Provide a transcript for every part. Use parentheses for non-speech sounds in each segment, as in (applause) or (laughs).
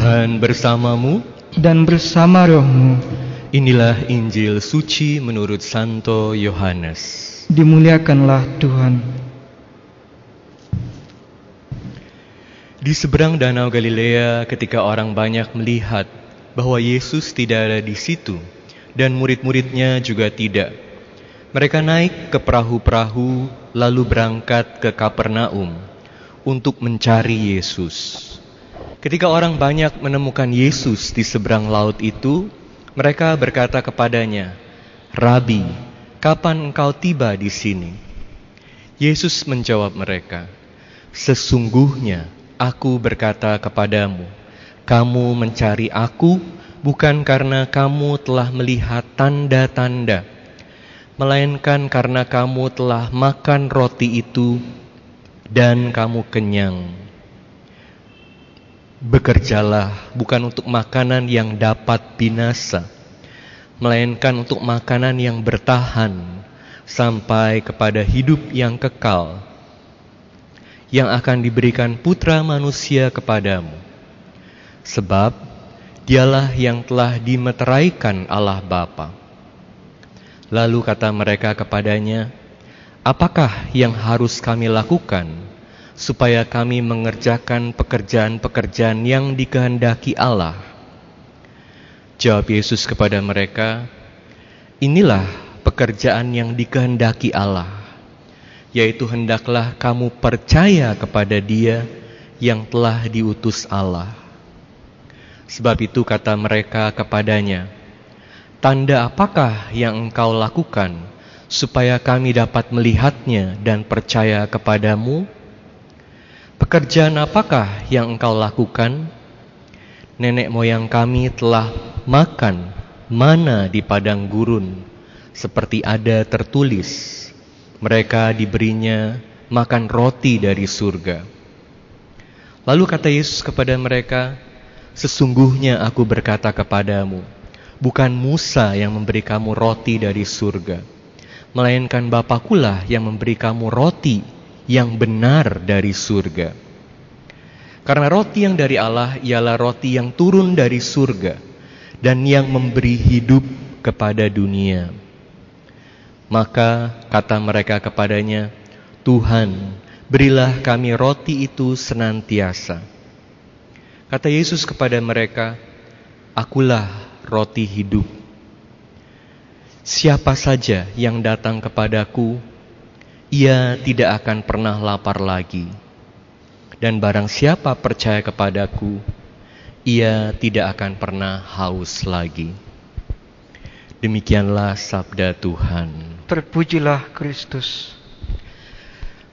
Tuhan bersamamu dan bersama rohmu. Inilah Injil suci menurut Santo Yohanes. Dimuliakanlah Tuhan. Di seberang danau Galilea ketika orang banyak melihat bahwa Yesus tidak ada di situ dan murid-muridnya juga tidak. Mereka naik ke perahu-perahu lalu berangkat ke Kapernaum untuk mencari Yesus. Ketika orang banyak menemukan Yesus di seberang laut itu, mereka berkata kepadanya, "Rabi, kapan engkau tiba di sini?" Yesus menjawab mereka, "Sesungguhnya aku berkata kepadamu, kamu mencari aku bukan karena kamu telah melihat tanda-tanda, melainkan karena kamu telah makan roti itu dan kamu kenyang." Bekerjalah bukan untuk makanan yang dapat binasa, melainkan untuk makanan yang bertahan sampai kepada hidup yang kekal, yang akan diberikan Putra Manusia kepadamu. Sebab dialah yang telah dimeteraikan Allah Bapa. Lalu kata mereka kepadanya, "Apakah yang harus kami lakukan?" Supaya kami mengerjakan pekerjaan-pekerjaan yang dikehendaki Allah. Jawab Yesus kepada mereka, "Inilah pekerjaan yang dikehendaki Allah, yaitu hendaklah kamu percaya kepada Dia yang telah diutus Allah." Sebab itu kata mereka kepadanya, "Tanda apakah yang engkau lakukan supaya kami dapat melihatnya dan percaya kepadamu?" Pekerjaan apakah yang engkau lakukan? Nenek moyang kami telah makan mana di padang gurun, seperti ada tertulis. Mereka diberinya makan roti dari surga. Lalu kata Yesus kepada mereka, Sesungguhnya aku berkata kepadamu, bukan Musa yang memberi kamu roti dari surga, melainkan Bapakulah yang memberi kamu roti yang benar dari surga. Karena roti yang dari Allah ialah roti yang turun dari surga dan yang memberi hidup kepada dunia. Maka kata mereka kepadanya, Tuhan, berilah kami roti itu senantiasa. Kata Yesus kepada mereka, Akulah roti hidup. Siapa saja yang datang kepadaku ia tidak akan pernah lapar lagi. Dan barang siapa percaya kepadaku, ia tidak akan pernah haus lagi. Demikianlah sabda Tuhan. Terpujilah Kristus.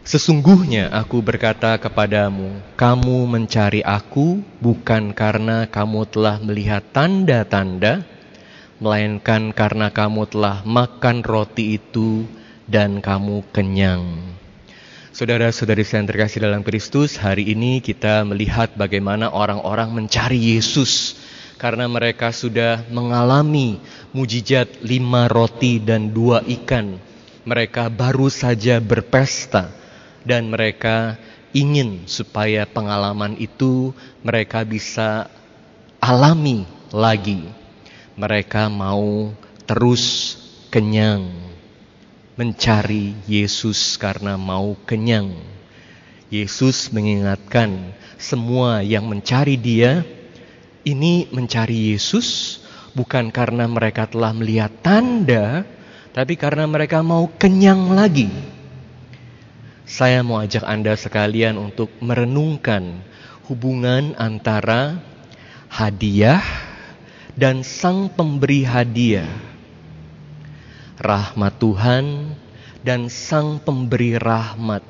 Sesungguhnya aku berkata kepadamu, kamu mencari aku bukan karena kamu telah melihat tanda-tanda, melainkan karena kamu telah makan roti itu dan kamu kenyang. Saudara-saudari yang terkasih dalam Kristus, hari ini kita melihat bagaimana orang-orang mencari Yesus karena mereka sudah mengalami mujizat lima roti dan dua ikan. Mereka baru saja berpesta dan mereka ingin supaya pengalaman itu mereka bisa alami lagi. Mereka mau terus kenyang mencari Yesus karena mau kenyang. Yesus mengingatkan semua yang mencari Dia ini mencari Yesus bukan karena mereka telah melihat tanda, tapi karena mereka mau kenyang lagi. Saya mau ajak Anda sekalian untuk merenungkan hubungan antara hadiah dan sang pemberi hadiah rahmat Tuhan dan Sang Pemberi rahmat.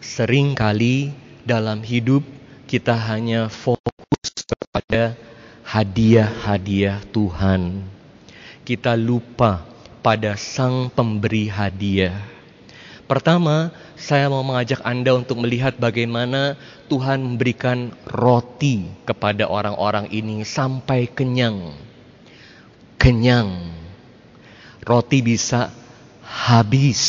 Seringkali dalam hidup kita hanya fokus kepada hadiah-hadiah Tuhan. Kita lupa pada Sang Pemberi hadiah. Pertama, saya mau mengajak Anda untuk melihat bagaimana Tuhan memberikan roti kepada orang-orang ini sampai kenyang. Kenyang roti bisa habis.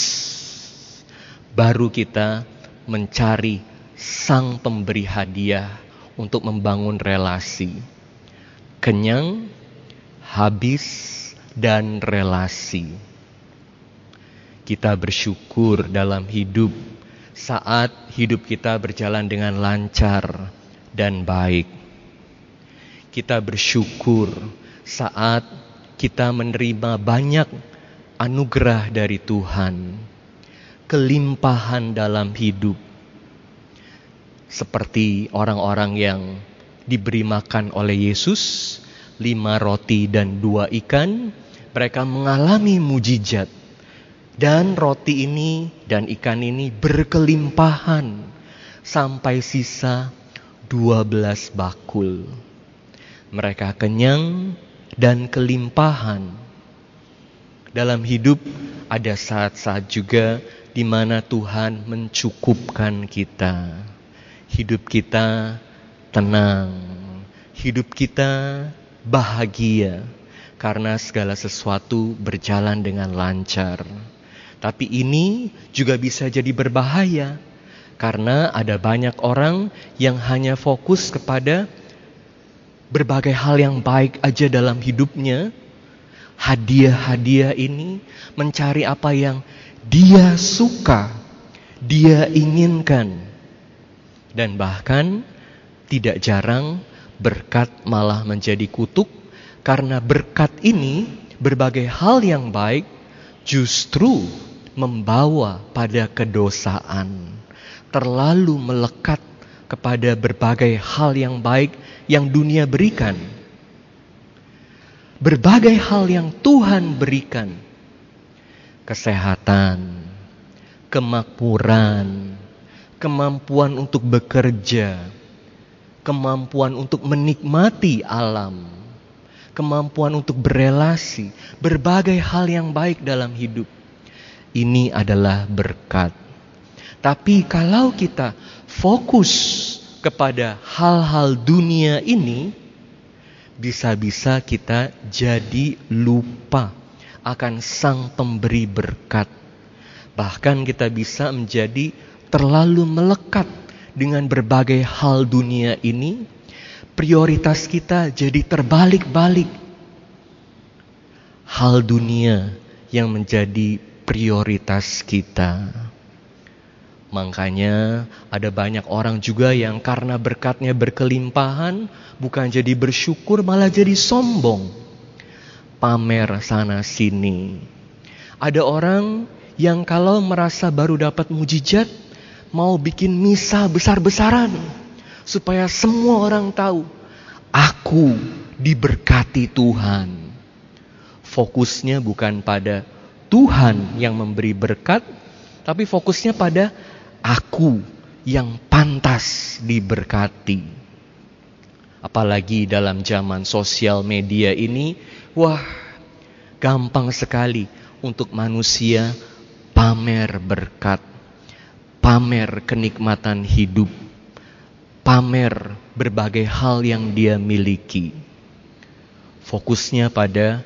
Baru kita mencari sang pemberi hadiah untuk membangun relasi. Kenyang, habis, dan relasi. Kita bersyukur dalam hidup saat hidup kita berjalan dengan lancar dan baik. Kita bersyukur saat kita menerima banyak anugerah dari Tuhan, kelimpahan dalam hidup, seperti orang-orang yang diberi makan oleh Yesus, lima roti dan dua ikan, mereka mengalami mujizat. Dan roti ini dan ikan ini berkelimpahan sampai sisa dua belas bakul. Mereka kenyang dan kelimpahan. Dalam hidup ada saat-saat juga di mana Tuhan mencukupkan kita. Hidup kita tenang, hidup kita bahagia karena segala sesuatu berjalan dengan lancar. Tapi ini juga bisa jadi berbahaya karena ada banyak orang yang hanya fokus kepada berbagai hal yang baik aja dalam hidupnya, hadiah-hadiah ini, mencari apa yang dia suka, dia inginkan. Dan bahkan tidak jarang berkat malah menjadi kutuk karena berkat ini berbagai hal yang baik justru membawa pada kedosaan. Terlalu melekat kepada berbagai hal yang baik yang dunia berikan berbagai hal yang Tuhan berikan. Kesehatan, kemakmuran, kemampuan untuk bekerja, kemampuan untuk menikmati alam, kemampuan untuk berelasi, berbagai hal yang baik dalam hidup. Ini adalah berkat. Tapi kalau kita fokus kepada hal-hal dunia ini, bisa-bisa kita jadi lupa akan Sang Pemberi berkat. Bahkan kita bisa menjadi terlalu melekat dengan berbagai hal dunia ini, prioritas kita jadi terbalik-balik. Hal dunia yang menjadi prioritas kita. Makanya ada banyak orang juga yang karena berkatnya berkelimpahan bukan jadi bersyukur malah jadi sombong. Pamer sana sini. Ada orang yang kalau merasa baru dapat mujizat mau bikin misa besar-besaran supaya semua orang tahu aku diberkati Tuhan. Fokusnya bukan pada Tuhan yang memberi berkat, tapi fokusnya pada aku yang pantas diberkati. Apalagi dalam zaman sosial media ini, wah, gampang sekali untuk manusia pamer berkat, pamer kenikmatan hidup, pamer berbagai hal yang dia miliki. Fokusnya pada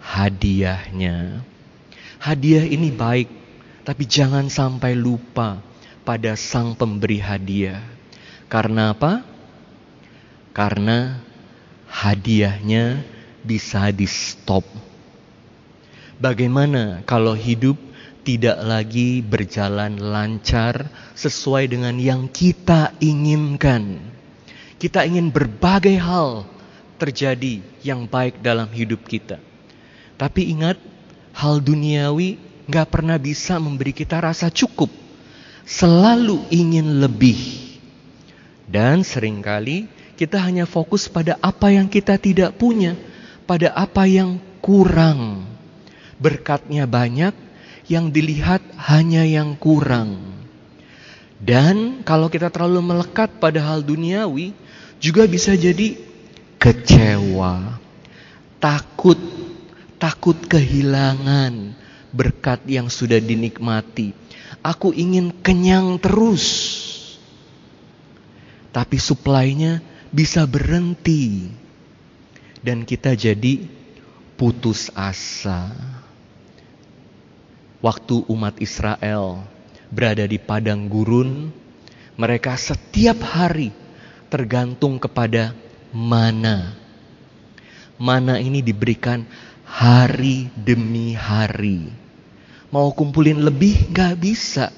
hadiahnya. Hadiah ini baik, tapi jangan sampai lupa pada sang pemberi hadiah. Karena apa? Karena hadiahnya bisa di-stop. Bagaimana kalau hidup tidak lagi berjalan lancar sesuai dengan yang kita inginkan? Kita ingin berbagai hal terjadi yang baik dalam hidup kita. Tapi ingat, hal duniawi nggak pernah bisa memberi kita rasa cukup selalu ingin lebih. Dan sering kali kita hanya fokus pada apa yang kita tidak punya, pada apa yang kurang. Berkatnya banyak, yang dilihat hanya yang kurang. Dan kalau kita terlalu melekat pada hal duniawi, juga bisa jadi kecewa, takut, takut kehilangan berkat yang sudah dinikmati Aku ingin kenyang terus. Tapi suplainya bisa berhenti. Dan kita jadi putus asa. Waktu umat Israel berada di padang gurun, mereka setiap hari tergantung kepada mana. Mana ini diberikan hari demi hari. Mau kumpulin lebih gak bisa.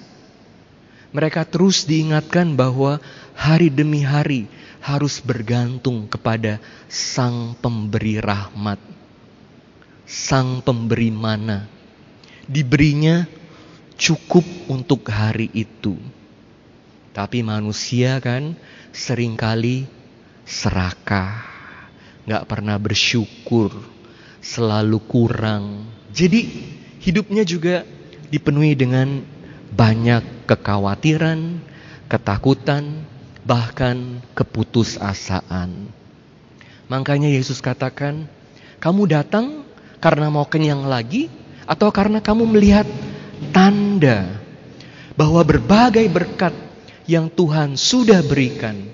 Mereka terus diingatkan bahwa hari demi hari harus bergantung kepada Sang Pemberi Rahmat, Sang Pemberi Mana. Diberinya cukup untuk hari itu. Tapi manusia kan sering kali serakah, gak pernah bersyukur, selalu kurang. Jadi hidupnya juga dipenuhi dengan banyak kekhawatiran, ketakutan, bahkan keputusasaan. Makanya Yesus katakan, kamu datang karena mau kenyang lagi atau karena kamu melihat tanda bahwa berbagai berkat yang Tuhan sudah berikan,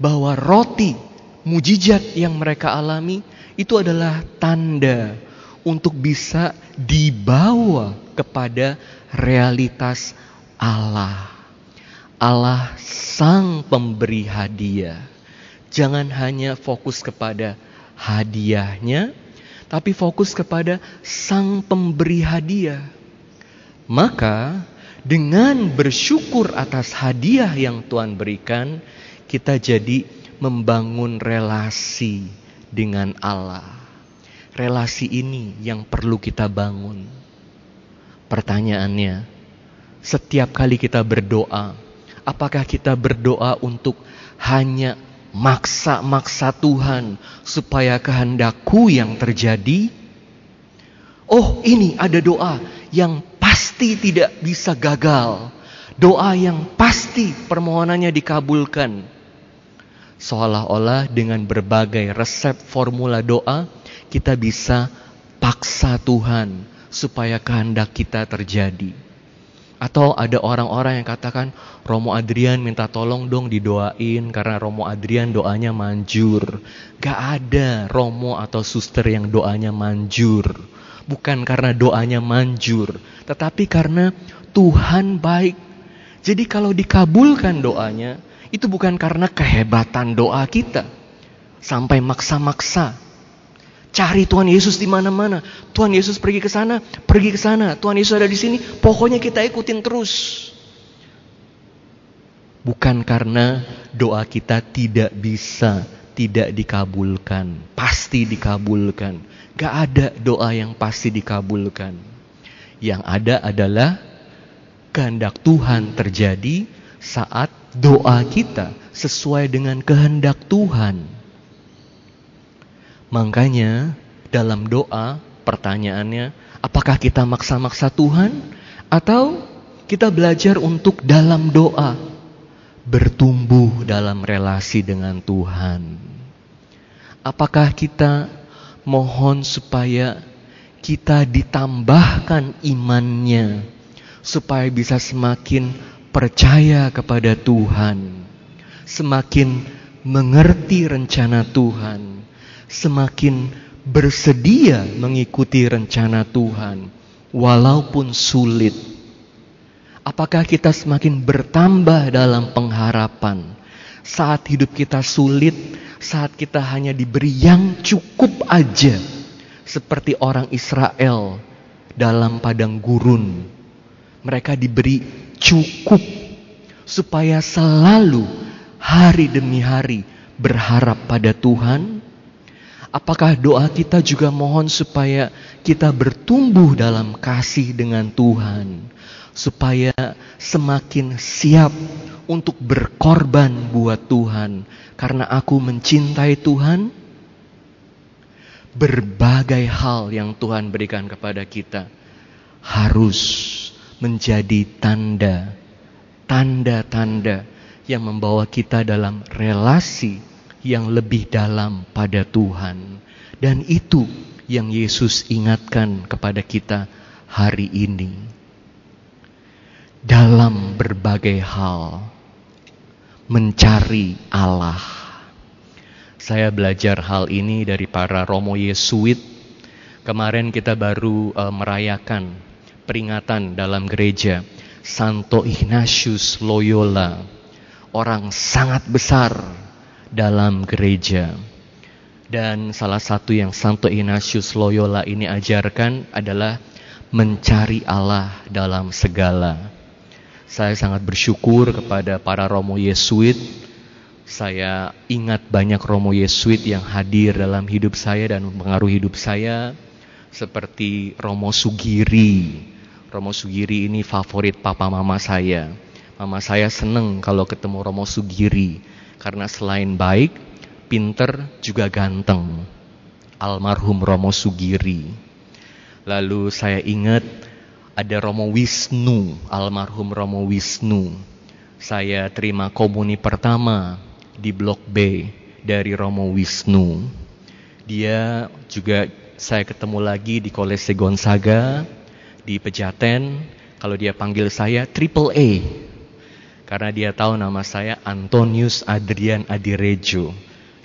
bahwa roti mujizat yang mereka alami itu adalah tanda untuk bisa dibawa kepada realitas Allah. Allah sang pemberi hadiah. Jangan hanya fokus kepada hadiahnya, tapi fokus kepada sang pemberi hadiah. Maka dengan bersyukur atas hadiah yang Tuhan berikan, kita jadi membangun relasi dengan Allah. Relasi ini yang perlu kita bangun. Pertanyaannya, setiap kali kita berdoa, apakah kita berdoa untuk hanya maksa-maksa Tuhan supaya kehendakku yang terjadi? Oh, ini ada doa yang pasti tidak bisa gagal. Doa yang pasti permohonannya dikabulkan. Seolah-olah dengan berbagai resep formula doa, kita bisa paksa Tuhan supaya kehendak kita terjadi. Atau ada orang-orang yang katakan, Romo Adrian minta tolong dong didoain karena Romo Adrian doanya manjur. Gak ada Romo atau suster yang doanya manjur bukan karena doanya manjur, tetapi karena Tuhan baik. Jadi kalau dikabulkan doanya, itu bukan karena kehebatan doa kita. Sampai maksa-maksa. Cari Tuhan Yesus di mana-mana. Tuhan Yesus pergi ke sana, pergi ke sana. Tuhan Yesus ada di sini, pokoknya kita ikutin terus. Bukan karena doa kita tidak bisa, tidak dikabulkan. Pasti dikabulkan Gak ada doa yang pasti dikabulkan. Yang ada adalah kehendak Tuhan terjadi saat doa kita sesuai dengan kehendak Tuhan. Makanya dalam doa pertanyaannya, apakah kita maksa-maksa Tuhan atau kita belajar untuk dalam doa bertumbuh dalam relasi dengan Tuhan? Apakah kita mohon supaya kita ditambahkan imannya supaya bisa semakin percaya kepada Tuhan, semakin mengerti rencana Tuhan, semakin bersedia mengikuti rencana Tuhan walaupun sulit. Apakah kita semakin bertambah dalam pengharapan saat hidup kita sulit, saat kita hanya diberi yang cukup aja seperti orang Israel dalam padang gurun. Mereka diberi cukup supaya selalu hari demi hari berharap pada Tuhan. Apakah doa kita juga mohon supaya kita bertumbuh dalam kasih dengan Tuhan, supaya semakin siap untuk berkorban buat Tuhan karena aku mencintai Tuhan. Berbagai hal yang Tuhan berikan kepada kita harus menjadi tanda, tanda-tanda yang membawa kita dalam relasi yang lebih dalam pada Tuhan, dan itu yang Yesus ingatkan kepada kita hari ini. Dalam berbagai hal, mencari Allah. Saya belajar hal ini dari para Romo Yesuit. Kemarin kita baru uh, merayakan peringatan dalam gereja Santo Ignatius Loyola, orang sangat besar dalam gereja. Dan salah satu yang Santo Ignatius Loyola ini ajarkan adalah mencari Allah dalam segala. Saya sangat bersyukur kepada para Romo Yesuit. Saya ingat banyak Romo Yesuit yang hadir dalam hidup saya dan mempengaruhi hidup saya seperti Romo Sugiri. Romo Sugiri ini favorit papa mama saya. Mama saya seneng kalau ketemu Romo Sugiri karena selain baik, pinter, juga ganteng. Almarhum Romo Sugiri. Lalu saya ingat ada Romo Wisnu, almarhum Romo Wisnu. Saya terima komuni pertama di Blok B dari Romo Wisnu. Dia juga saya ketemu lagi di Kolese Gonzaga, di Pejaten. Kalau dia panggil saya Triple A. Karena dia tahu nama saya Antonius Adrian Adirejo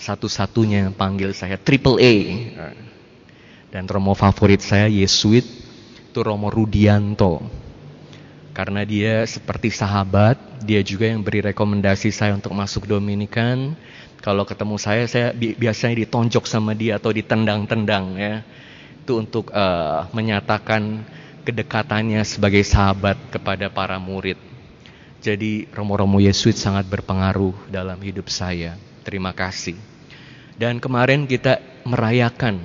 satu-satunya yang panggil saya Triple A. Dan Romo favorit saya Yesuit itu Romo Rudianto. Karena dia seperti sahabat, dia juga yang beri rekomendasi saya untuk masuk Dominikan. Kalau ketemu saya, saya bi biasanya ditonjok sama dia atau ditendang-tendang ya. Itu untuk uh, menyatakan kedekatannya sebagai sahabat kepada para murid. Jadi Romo-Romo Yesuit sangat berpengaruh dalam hidup saya. Terima kasih. Dan kemarin kita merayakan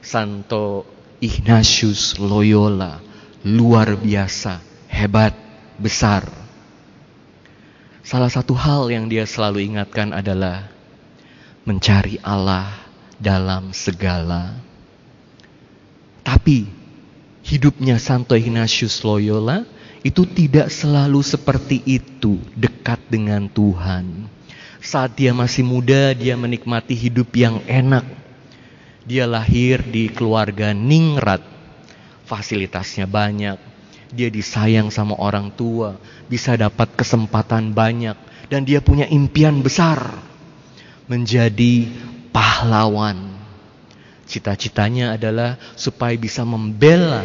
Santo Ignatius Loyola, luar biasa, hebat, besar. Salah satu hal yang dia selalu ingatkan adalah mencari Allah dalam segala. Tapi hidupnya Santo Ignatius Loyola itu tidak selalu seperti itu, dekat dengan Tuhan. Saat dia masih muda, dia menikmati hidup yang enak. Dia lahir di keluarga ningrat. Fasilitasnya banyak. Dia disayang sama orang tua, bisa dapat kesempatan banyak dan dia punya impian besar menjadi pahlawan. Cita-citanya adalah supaya bisa membela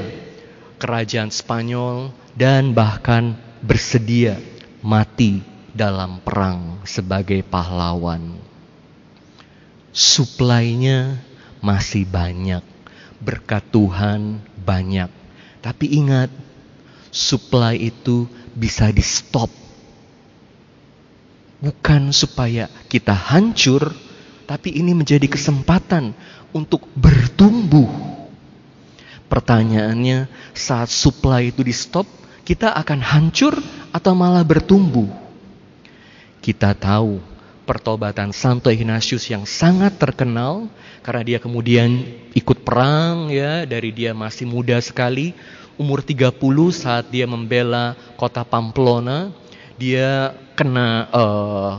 kerajaan Spanyol dan bahkan bersedia mati dalam perang sebagai pahlawan. Suplainya masih banyak, berkat Tuhan banyak. Tapi ingat, supply itu bisa di stop. Bukan supaya kita hancur, tapi ini menjadi kesempatan untuk bertumbuh. Pertanyaannya, saat supply itu di stop, kita akan hancur atau malah bertumbuh? Kita tahu pertobatan Santo Ignatius yang sangat terkenal karena dia kemudian ikut perang ya dari dia masih muda sekali umur 30 saat dia membela kota Pamplona dia kena uh,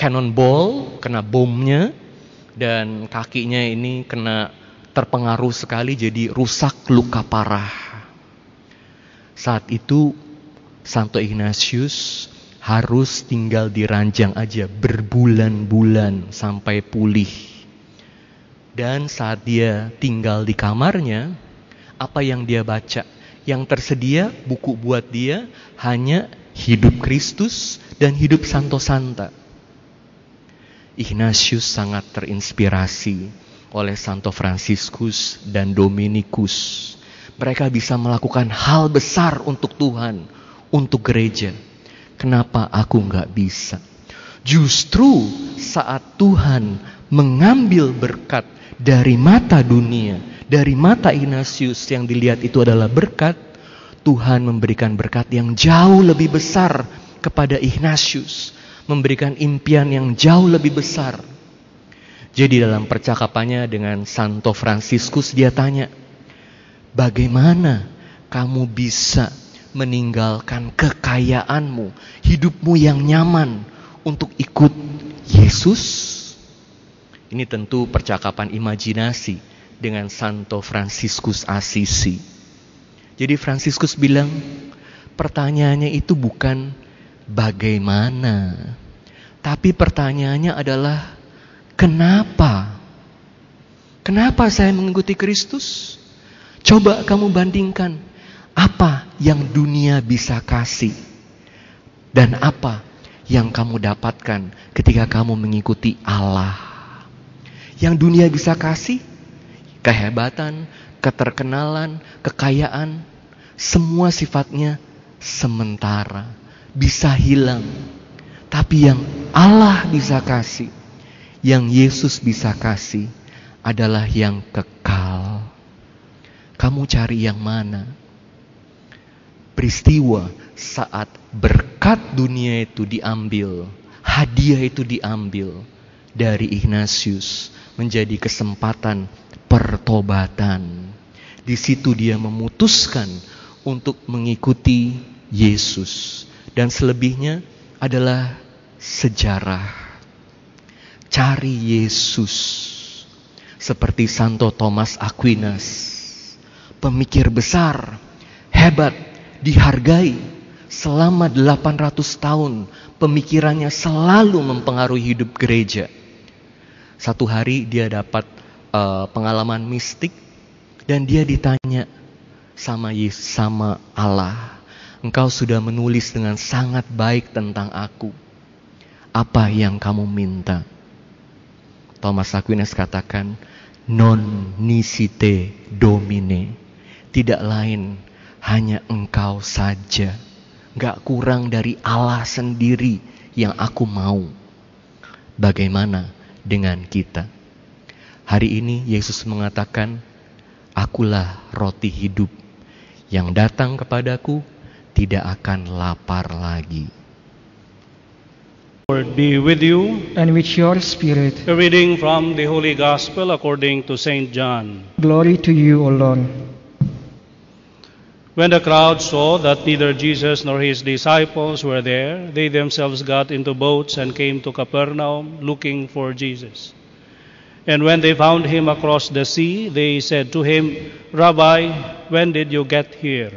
cannonball kena bomnya dan kakinya ini kena terpengaruh sekali jadi rusak luka parah saat itu Santo Ignatius harus tinggal di ranjang aja berbulan-bulan sampai pulih. Dan saat dia tinggal di kamarnya, apa yang dia baca? Yang tersedia buku buat dia hanya hidup Kristus dan hidup Santo Santa. Ignatius sangat terinspirasi oleh Santo Fransiskus dan Dominikus. Mereka bisa melakukan hal besar untuk Tuhan, untuk gereja Kenapa aku nggak bisa? Justru saat Tuhan mengambil berkat dari mata dunia, dari mata Ignatius yang dilihat itu adalah berkat, Tuhan memberikan berkat yang jauh lebih besar kepada Ignatius, memberikan impian yang jauh lebih besar. Jadi dalam percakapannya dengan Santo Fransiskus dia tanya, "Bagaimana kamu bisa meninggalkan kekayaanmu, hidupmu yang nyaman untuk ikut Yesus? Ini tentu percakapan imajinasi dengan Santo Fransiskus Assisi. Jadi Fransiskus bilang, pertanyaannya itu bukan bagaimana, tapi pertanyaannya adalah kenapa? Kenapa saya mengikuti Kristus? Coba kamu bandingkan apa yang dunia bisa kasih dan apa yang kamu dapatkan ketika kamu mengikuti Allah. Yang dunia bisa kasih, kehebatan, keterkenalan, kekayaan, semua sifatnya sementara, bisa hilang. Tapi yang Allah bisa kasih, yang Yesus bisa kasih adalah yang kekal. Kamu cari yang mana? Peristiwa saat berkat dunia itu diambil, hadiah itu diambil dari Ignatius menjadi kesempatan pertobatan. Di situ dia memutuskan untuk mengikuti Yesus dan selebihnya adalah sejarah. Cari Yesus seperti Santo Thomas Aquinas, pemikir besar, hebat, dihargai, selama 800 tahun pemikirannya selalu mempengaruhi hidup gereja. Satu hari dia dapat uh, pengalaman mistik dan dia ditanya sama Yesus, sama Allah, engkau sudah menulis dengan sangat baik tentang aku. Apa yang kamu minta? Thomas Aquinas katakan, non nisite domine. Tidak lain, hanya engkau saja Gak kurang dari Allah sendiri yang aku mau. Bagaimana dengan kita? Hari ini Yesus mengatakan, Akulah roti hidup yang datang kepadaku tidak akan lapar lagi. Lord be with you. And with your spirit. A reading from the Holy Gospel according to St. John. Glory to you, O Lord. When the crowd saw that neither Jesus nor his disciples were there, they themselves got into boats and came to Capernaum looking for Jesus. And when they found him across the sea, they said to him, Rabbi, when did you get here?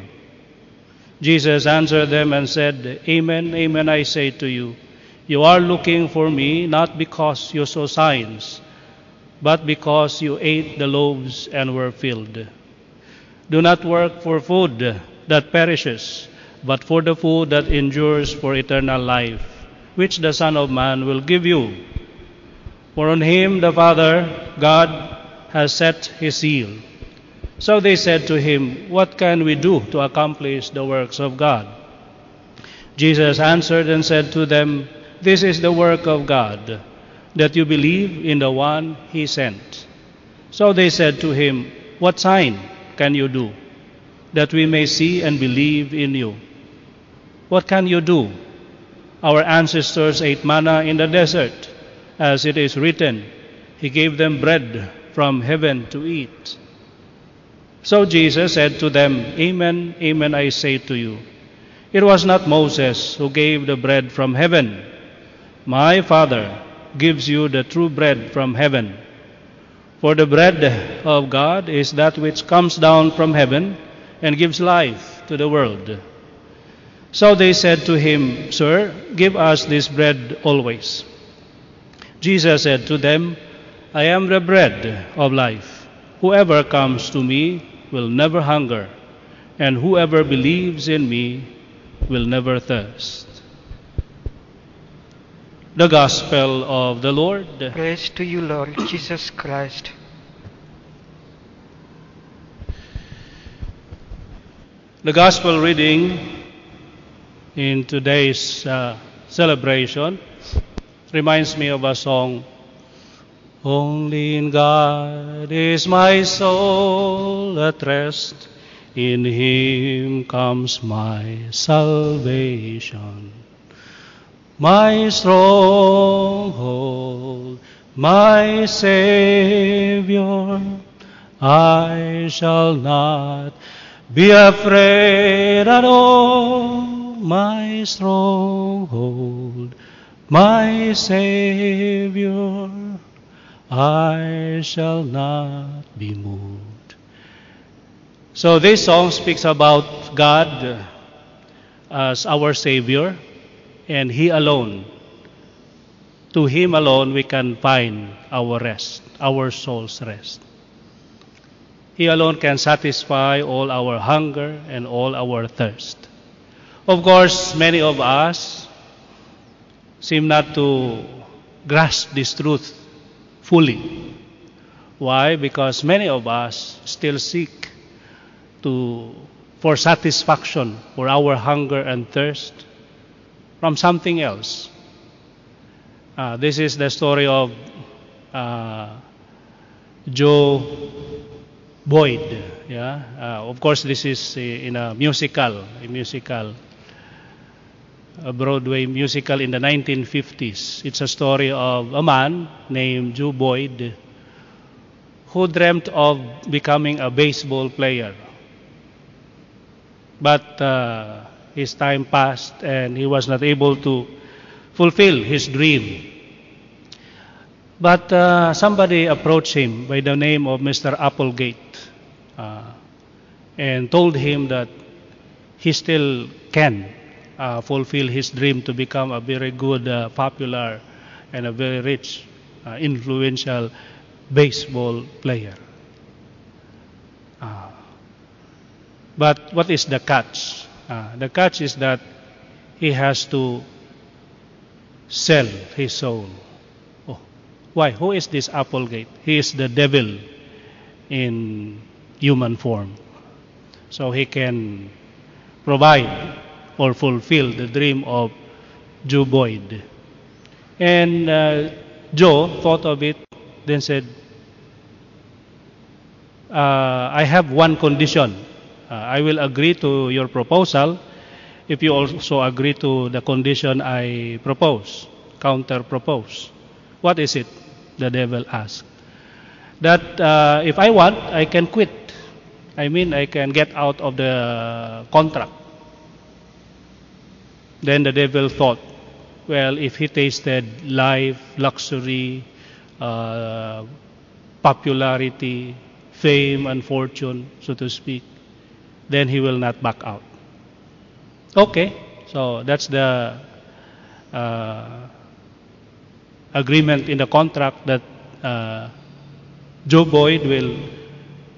Jesus answered them and said, Amen, amen, I say to you, you are looking for me not because you saw signs, but because you ate the loaves and were filled. Do not work for food that perishes, but for the food that endures for eternal life, which the Son of Man will give you. For on him the Father, God, has set his seal. So they said to him, What can we do to accomplish the works of God? Jesus answered and said to them, This is the work of God, that you believe in the one he sent. So they said to him, What sign? can you do that we may see and believe in you? What can you do? Our ancestors ate manna in the desert, as it is written, He gave them bread from heaven to eat. So Jesus said to them, Amen, amen, I say to you. It was not Moses who gave the bread from heaven. My Father gives you the true bread from heaven. For the bread of God is that which comes down from heaven and gives life to the world. So they said to him, Sir, give us this bread always. Jesus said to them, I am the bread of life. Whoever comes to me will never hunger, and whoever believes in me will never thirst. The Gospel of the Lord. Praise to you, Lord Jesus Christ. The Gospel reading in today's uh, celebration reminds me of a song. Only in God is my soul at rest, in Him comes my salvation. My stronghold, my Savior, I shall not be afraid at all, my stronghold, my Savior, I shall not be moved. So this song speaks about God as our Savior and He alone. To Him alone we can find our rest, our soul's rest. He alone can satisfy all our hunger and all our thirst. Of course, many of us seem not to grasp this truth fully. Why? Because many of us still seek to for satisfaction for our hunger and thirst from something else. Uh, this is the story of uh, Joe Boyd. Yeah, uh, of course, this is in a musical, a musical, a Broadway musical in the 1950s. It's a story of a man named Joe Boyd who dreamt of becoming a baseball player. But uh, his time passed and he was not able to fulfill his dream. But uh, somebody approached him by the name of Mr. Applegate uh, and told him that he still can uh, fulfill his dream to become a very good, uh, popular, and a very rich, uh, influential baseball player. Uh, but what is the catch? Uh, the catch is that he has to sell his soul. Oh, why? Who is this Applegate? He is the devil in human form. So he can provide or fulfill the dream of Joe Boyd. And uh, Joe thought of it, then said, uh, I have one condition. Uh, I will agree to your proposal if you also agree to the condition I propose, counter propose. What is it? The devil asked. That uh, if I want, I can quit. I mean, I can get out of the contract. Then the devil thought, well, if he tasted life, luxury, uh, popularity, fame, and fortune, so to speak, then he will not back out. Okay, so that's the uh, agreement in the contract that uh, Joe Boyd will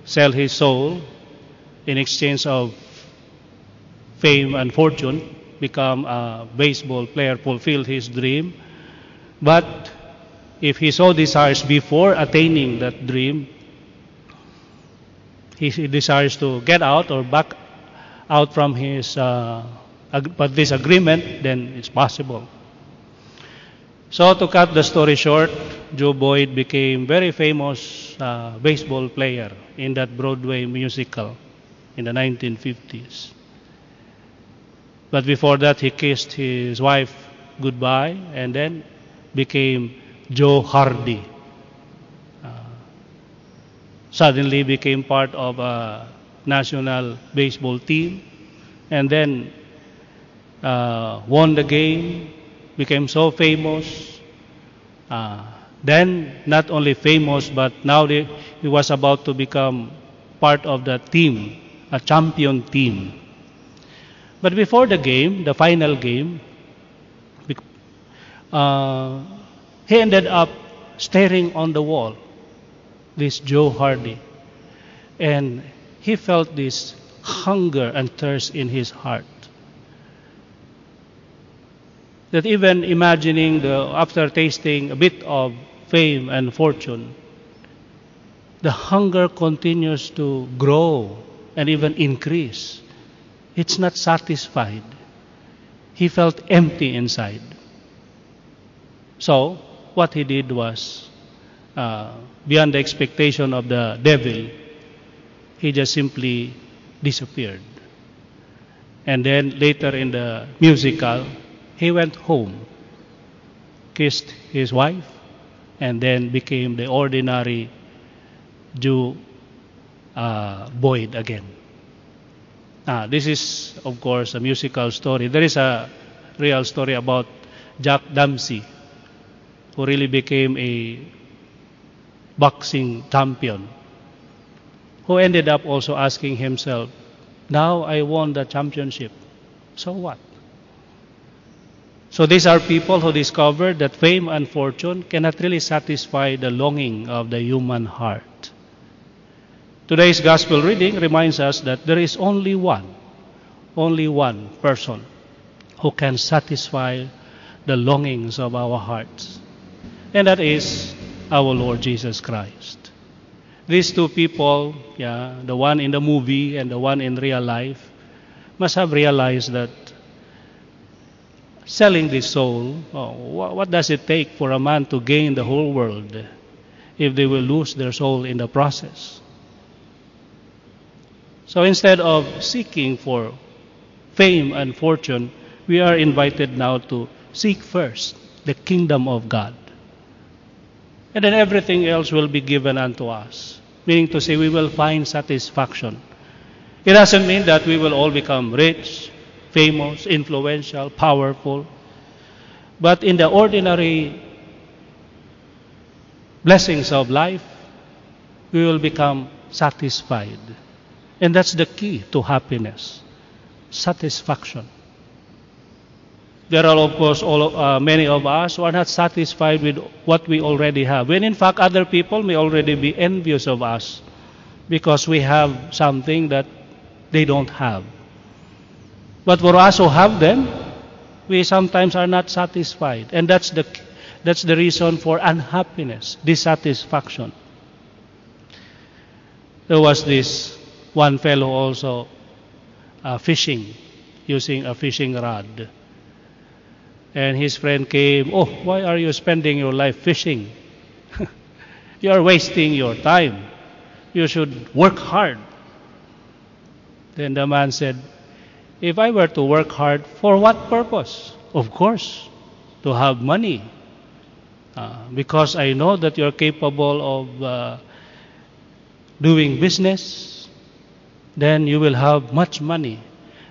sell his soul in exchange of fame and fortune become a baseball player, fulfill his dream. But if he so desires before attaining that dream, he desires to get out or back out from his uh, but this agreement, then it's possible. So to cut the story short, Joe Boyd became very famous uh, baseball player in that Broadway musical in the 1950s. But before that, he kissed his wife goodbye and then became Joe Hardy. Suddenly became part of a national baseball team and then uh, won the game, became so famous. Uh, then, not only famous, but now they, he was about to become part of the team, a champion team. But before the game, the final game, uh, he ended up staring on the wall, this Joe Hardy. And he felt this hunger and thirst in his heart. That even imagining the, after tasting a bit of fame and fortune, the hunger continues to grow and even increase. It's not satisfied. He felt empty inside. So, what he did was, uh, beyond the expectation of the devil, he just simply disappeared. And then later in the musical, he went home, kissed his wife, and then became the ordinary Jew uh, Boyd again. Ah, this is, of course, a musical story. There is a real story about Jack Dempsey, who really became a boxing champion, who ended up also asking himself, Now I won the championship. So what? So these are people who discovered that fame and fortune cannot really satisfy the longing of the human heart. Today's gospel reading reminds us that there is only one, only one person who can satisfy the longings of our hearts. And that is our Lord Jesus Christ. These two people, yeah, the one in the movie and the one in real life, must have realized that selling the soul, oh, what, what does it take for a man to gain the whole world if they will lose their soul in the process? So instead of seeking for fame and fortune, we are invited now to seek first the kingdom of God. And then everything else will be given unto us. Meaning to say, we will find satisfaction. It doesn't mean that we will all become rich, famous, influential, powerful. But in the ordinary blessings of life, we will become satisfied. And that's the key to happiness satisfaction. There are, of course, all, uh, many of us who are not satisfied with what we already have. When in fact, other people may already be envious of us because we have something that they don't have. But for us who have them, we sometimes are not satisfied. And that's the, that's the reason for unhappiness, dissatisfaction. There was this one fellow also uh, fishing using a fishing rod. And his friend came, Oh, why are you spending your life fishing? (laughs) you are wasting your time. You should work hard. Then the man said, If I were to work hard, for what purpose? Of course, to have money. Uh, because I know that you're capable of uh, doing business, then you will have much money.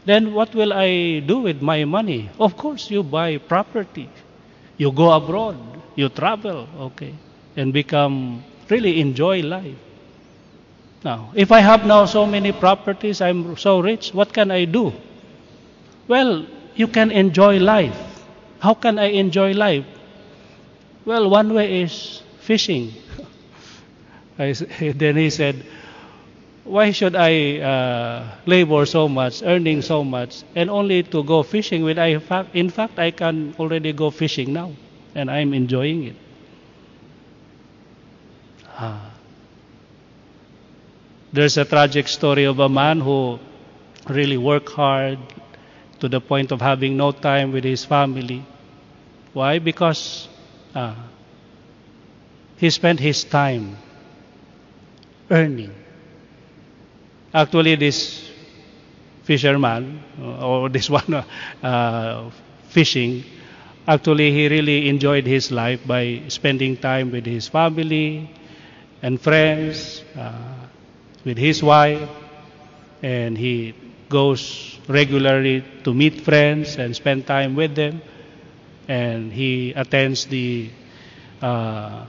Then what will I do with my money? Of course, you buy property. You go abroad. You travel, okay, and become really enjoy life. Now, if I have now so many properties, I'm so rich, what can I do? Well, you can enjoy life. How can I enjoy life? Well, one way is fishing. (laughs) then (laughs) he said, why should I uh, labor so much, earning so much, and only to go fishing when I, in fact, I can already go fishing now, and I'm enjoying it. Ah. There's a tragic story of a man who really worked hard to the point of having no time with his family. Why? Because uh, he spent his time earning. Actually, this fisherman, or this (laughs) one uh, fishing, actually he really enjoyed his life by spending time with his family and friends. Uh, with his wife, and he goes regularly to meet friends and spend time with them, and he attends the uh,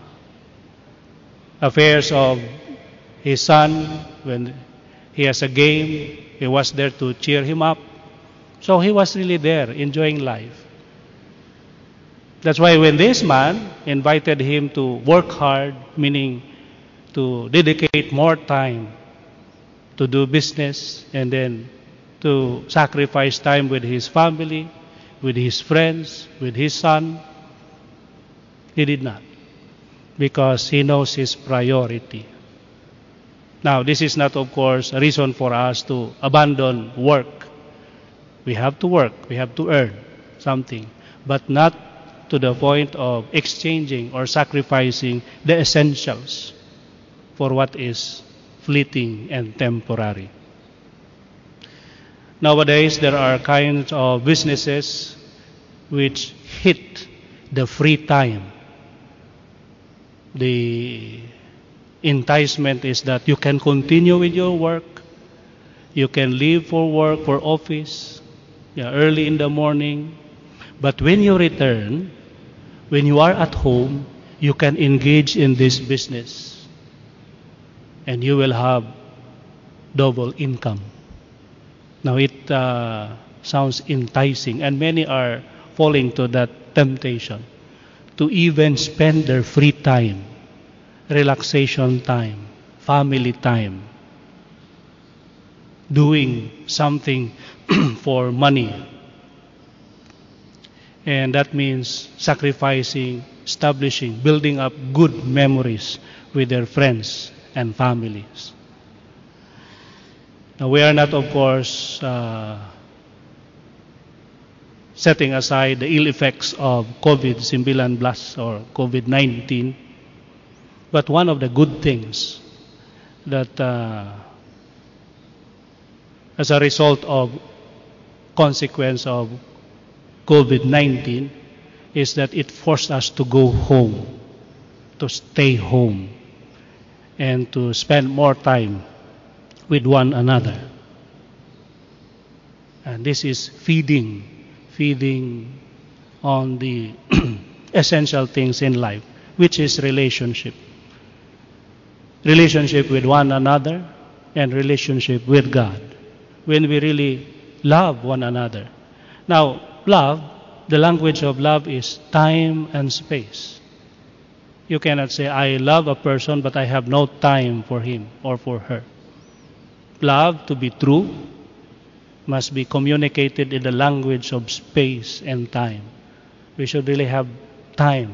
affairs of his son when he has a game. He was there to cheer him up. So he was really there, enjoying life. That's why when this man invited him to work hard, meaning to dedicate more time to do business and then to sacrifice time with his family, with his friends, with his son. He did not because he knows his priority. Now, this is not, of course, a reason for us to abandon work. We have to work, we have to earn something, but not to the point of exchanging or sacrificing the essentials for what is fleeting and temporary. Nowadays, there are kinds of businesses which hit the free time. The enticement is that you can continue with your work, you can leave for work, for office, yeah, early in the morning, but when you return, when you are at home, you can engage in this business and you will have double income. Now it uh, sounds enticing, and many are falling to that temptation to even spend their free time, relaxation time, family time, doing something (clears throat) for money. And that means sacrificing, establishing, building up good memories with their friends and families. Now, we are not, of course, uh, setting aside the ill effects of COVID 19 or COVID 19, but one of the good things that, uh, as a result of consequence of COVID 19, is that it forced us to go home, to stay home, and to spend more time with one another. And this is feeding, feeding on the (clears throat) essential things in life, which is relationship. Relationship with one another and relationship with God. When we really love one another. Now, love, the language of love is time and space. You cannot say, I love a person, but I have no time for him or for her. Love, to be true, must be communicated in the language of space and time. We should really have time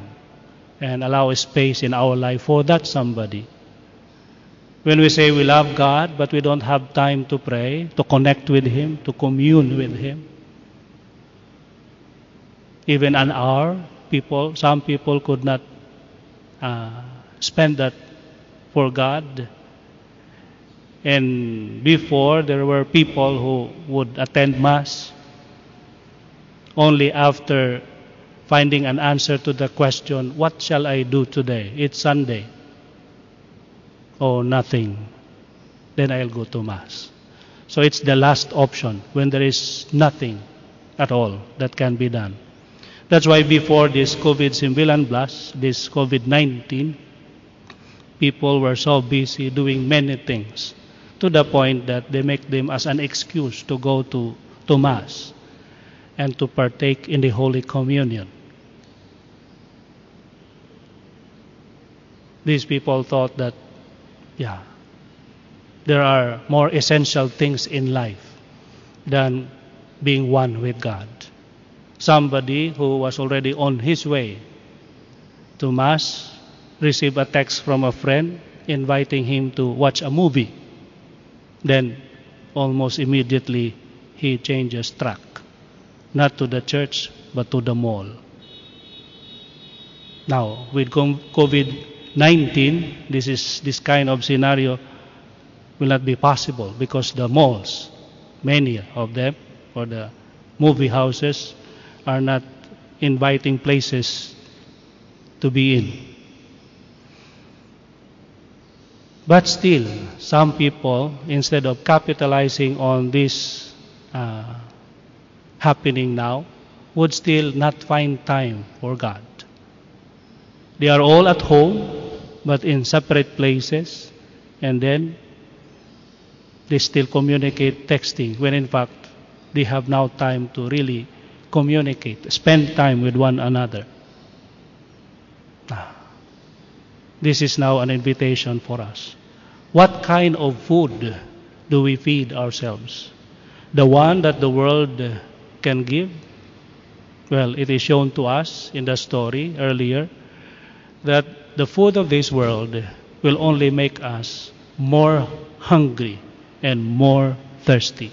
and allow space in our life for that somebody. When we say we love God, but we don't have time to pray, to connect with Him, to commune with Him, even an hour, people, some people could not uh, spend that for God. And before, there were people who would attend Mass only after finding an answer to the question, What shall I do today? It's Sunday. Oh, nothing. Then I'll go to Mass. So it's the last option when there is nothing at all that can be done. That's why before this COVID-19, this COVID-19, people were so busy doing many things to the point that they make them as an excuse to go to, to Mass and to partake in the Holy Communion. These people thought that, yeah, there are more essential things in life than being one with God somebody who was already on his way to Mass received a text from a friend inviting him to watch a movie. Then, almost immediately, he changes track. Not to the church, but to the mall. Now, with COVID 19, this, is, this kind of scenario will not be possible because the malls, many of them, or the movie houses, are not inviting places to be in. But still, some people, instead of capitalizing on this uh, happening now, would still not find time for God. They are all at home, but in separate places, and then they still communicate texting, when in fact they have now time to really communicate, spend time with one another. Ah. This is now an invitation for us. What kind of food do we feed ourselves? The one that the world can give? Well, it is shown to us in the story earlier that the food of this world will only make us more hungry and more thirsty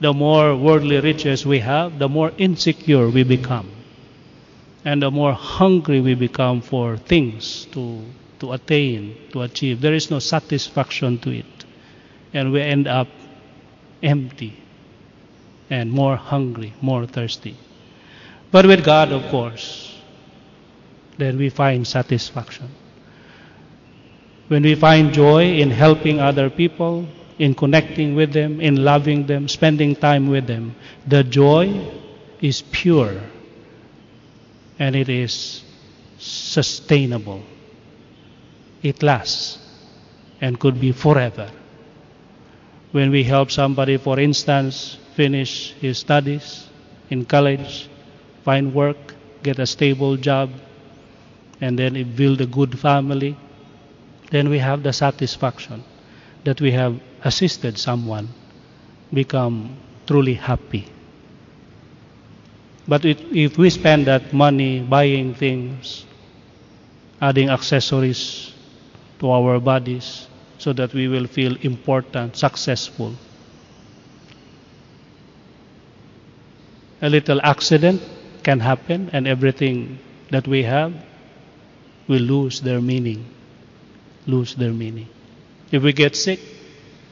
the more worldly riches we have, the more insecure we become. And the more hungry we become for things to, to attain, to achieve. There is no satisfaction to it. And we end up empty and more hungry, more thirsty. But with God, of course, then we find satisfaction. When we find joy in helping other people, in connecting with them, in loving them, spending time with them. The joy is pure and it is sustainable. It lasts and could be forever. When we help somebody, for instance, finish his studies in college, find work, get a stable job, and then build a good family, then we have the satisfaction that we have assisted someone become truly happy. But if we spend that money buying things, adding accessories to our bodies so that we will feel important, successful, a little accident can happen and everything that we have will lose their meaning. Lose their meaning. If we get sick,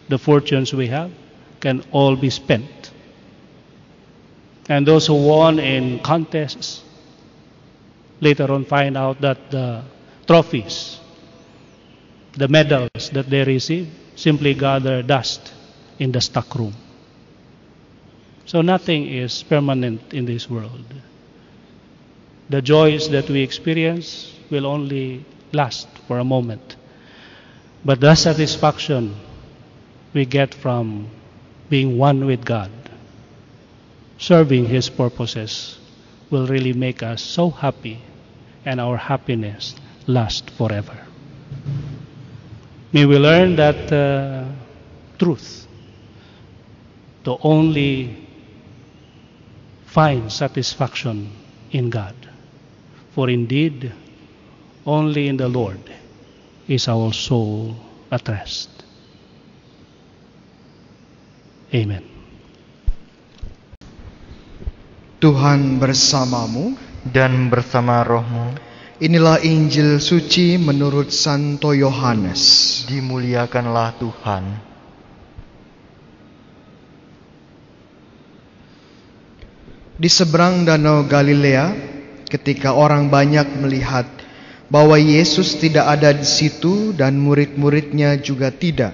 the fortunes we have can all be spent. And those who won in contests later on find out that the trophies, the medals that they receive, simply gather dust in the stockroom. So nothing is permanent in this world. The joys that we experience will only last for a moment. But the satisfaction we get from being one with God, serving His purposes, will really make us so happy and our happiness last forever. May we learn that uh, truth to only find satisfaction in God. For indeed, only in the Lord is our soul at rest. Amen. Tuhan bersamamu. dan bersama rohmu Inilah Injil suci menurut Santo Yohanes. dimuliakanlah Tuhan. Di seberang danau Galilea, ketika orang banyak melihat bahwa Yesus tidak ada di situ dan murid-muridnya juga tidak,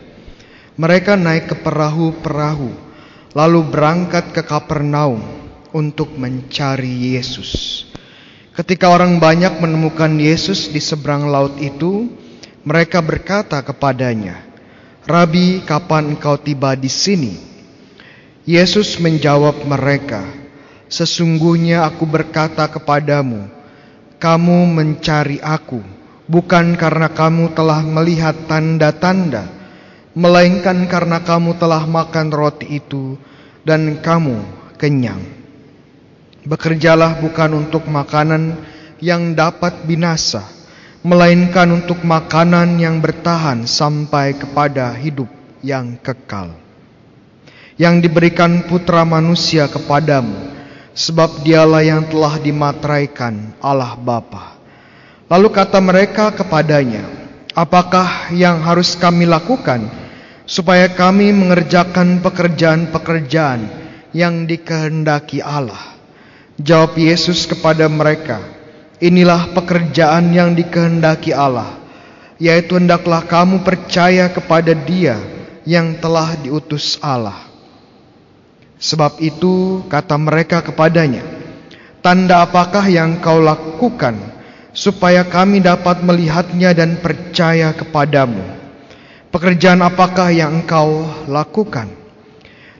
mereka naik ke perahu-perahu, lalu berangkat ke Kapernaum untuk mencari Yesus. Ketika orang banyak menemukan Yesus di seberang laut itu, mereka berkata kepadanya, "Rabi, kapan engkau tiba di sini?" Yesus menjawab mereka, "Sesungguhnya aku berkata kepadamu, kamu mencari aku bukan karena kamu telah melihat tanda-tanda, melainkan karena kamu telah makan roti itu dan kamu kenyang." Bekerjalah bukan untuk makanan yang dapat binasa, melainkan untuk makanan yang bertahan sampai kepada hidup yang kekal. Yang diberikan putra manusia kepadamu, sebab dialah yang telah dimateraikan Allah Bapa. Lalu kata mereka kepadanya, apakah yang harus kami lakukan supaya kami mengerjakan pekerjaan-pekerjaan yang dikehendaki Allah? Jawab Yesus kepada mereka, "Inilah pekerjaan yang dikehendaki Allah, yaitu hendaklah kamu percaya kepada Dia yang telah diutus Allah." Sebab itu kata mereka kepadanya, "Tanda apakah yang kau lakukan supaya kami dapat melihatnya dan percaya kepadamu? Pekerjaan apakah yang engkau lakukan?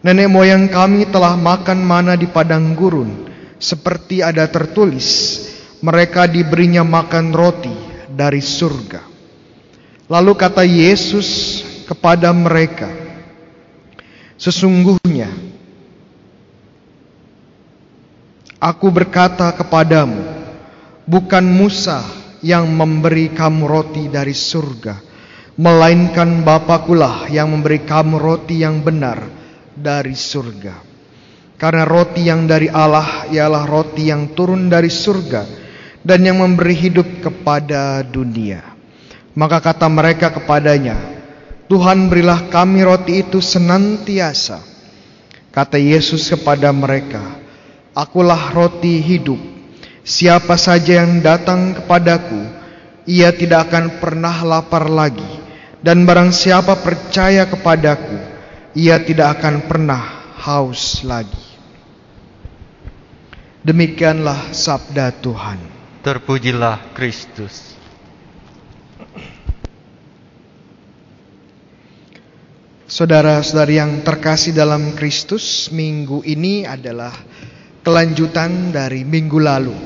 Nenek moyang kami telah makan mana di padang gurun." seperti ada tertulis, mereka diberinya makan roti dari surga. Lalu kata Yesus kepada mereka, "Sesungguhnya aku berkata kepadamu, bukan Musa yang memberi kamu roti dari surga, melainkan Bapakulah yang memberi kamu roti yang benar dari surga." Karena roti yang dari Allah ialah roti yang turun dari surga dan yang memberi hidup kepada dunia. Maka kata mereka kepadanya, Tuhan berilah kami roti itu senantiasa. Kata Yesus kepada mereka, Akulah roti hidup. Siapa saja yang datang kepadaku, ia tidak akan pernah lapar lagi. Dan barang siapa percaya kepadaku, ia tidak akan pernah haus lagi. Demikianlah sabda Tuhan. Terpujilah Kristus. Saudara-saudari yang terkasih dalam Kristus, minggu ini adalah kelanjutan dari minggu lalu.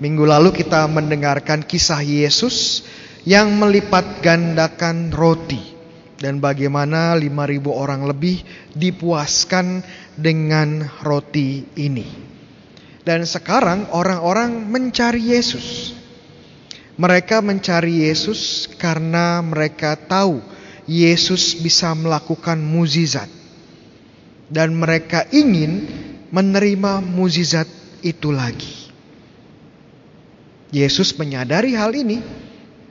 Minggu lalu kita mendengarkan kisah Yesus yang melipat gandakan roti dan bagaimana 5000 orang lebih dipuaskan dengan roti ini. Dan sekarang orang-orang mencari Yesus. Mereka mencari Yesus karena mereka tahu Yesus bisa melakukan muzizat. Dan mereka ingin menerima muzizat itu lagi. Yesus menyadari hal ini.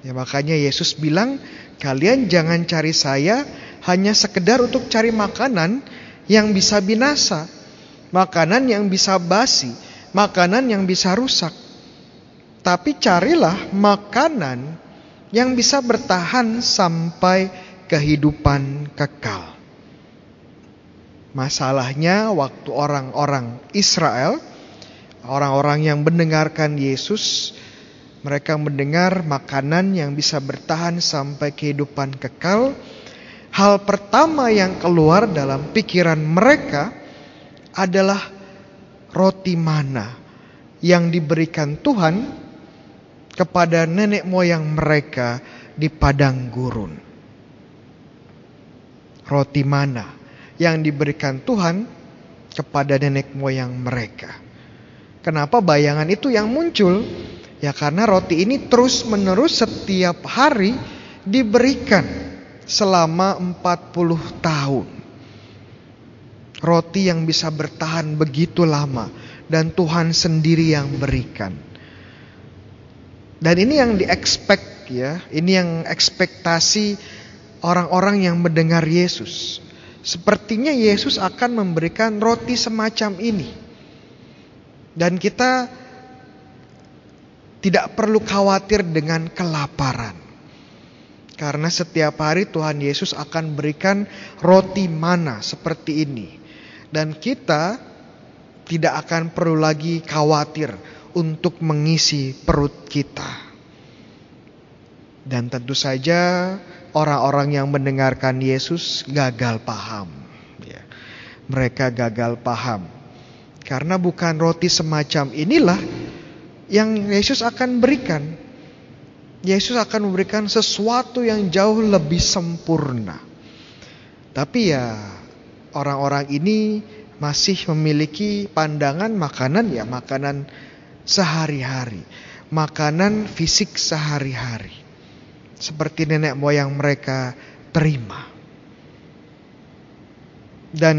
Ya makanya Yesus bilang, kalian jangan cari saya hanya sekedar untuk cari makanan yang bisa binasa, makanan yang bisa basi, makanan yang bisa rusak. Tapi carilah makanan yang bisa bertahan sampai kehidupan kekal. Masalahnya waktu orang-orang Israel, orang-orang yang mendengarkan Yesus, mereka mendengar makanan yang bisa bertahan sampai kehidupan kekal. Hal pertama yang keluar dalam pikiran mereka adalah roti mana yang diberikan Tuhan kepada nenek moyang mereka di padang gurun. Roti mana yang diberikan Tuhan kepada nenek moyang mereka. Kenapa bayangan itu yang muncul? Ya karena roti ini terus menerus setiap hari diberikan selama 40 tahun. Roti yang bisa bertahan begitu lama dan Tuhan sendiri yang berikan. Dan ini yang diexpect ya, ini yang ekspektasi orang-orang yang mendengar Yesus. Sepertinya Yesus akan memberikan roti semacam ini. Dan kita tidak perlu khawatir dengan kelaparan. Karena setiap hari Tuhan Yesus akan berikan roti mana seperti ini. Dan kita tidak akan perlu lagi khawatir untuk mengisi perut kita. Dan tentu saja orang-orang yang mendengarkan Yesus gagal paham. Ya. Mereka gagal paham. Karena bukan roti semacam inilah yang Yesus akan berikan. Yesus akan memberikan sesuatu yang jauh lebih sempurna. Tapi ya orang-orang ini masih memiliki pandangan makanan ya makanan sehari-hari. Makanan fisik sehari-hari seperti nenek moyang mereka terima. Dan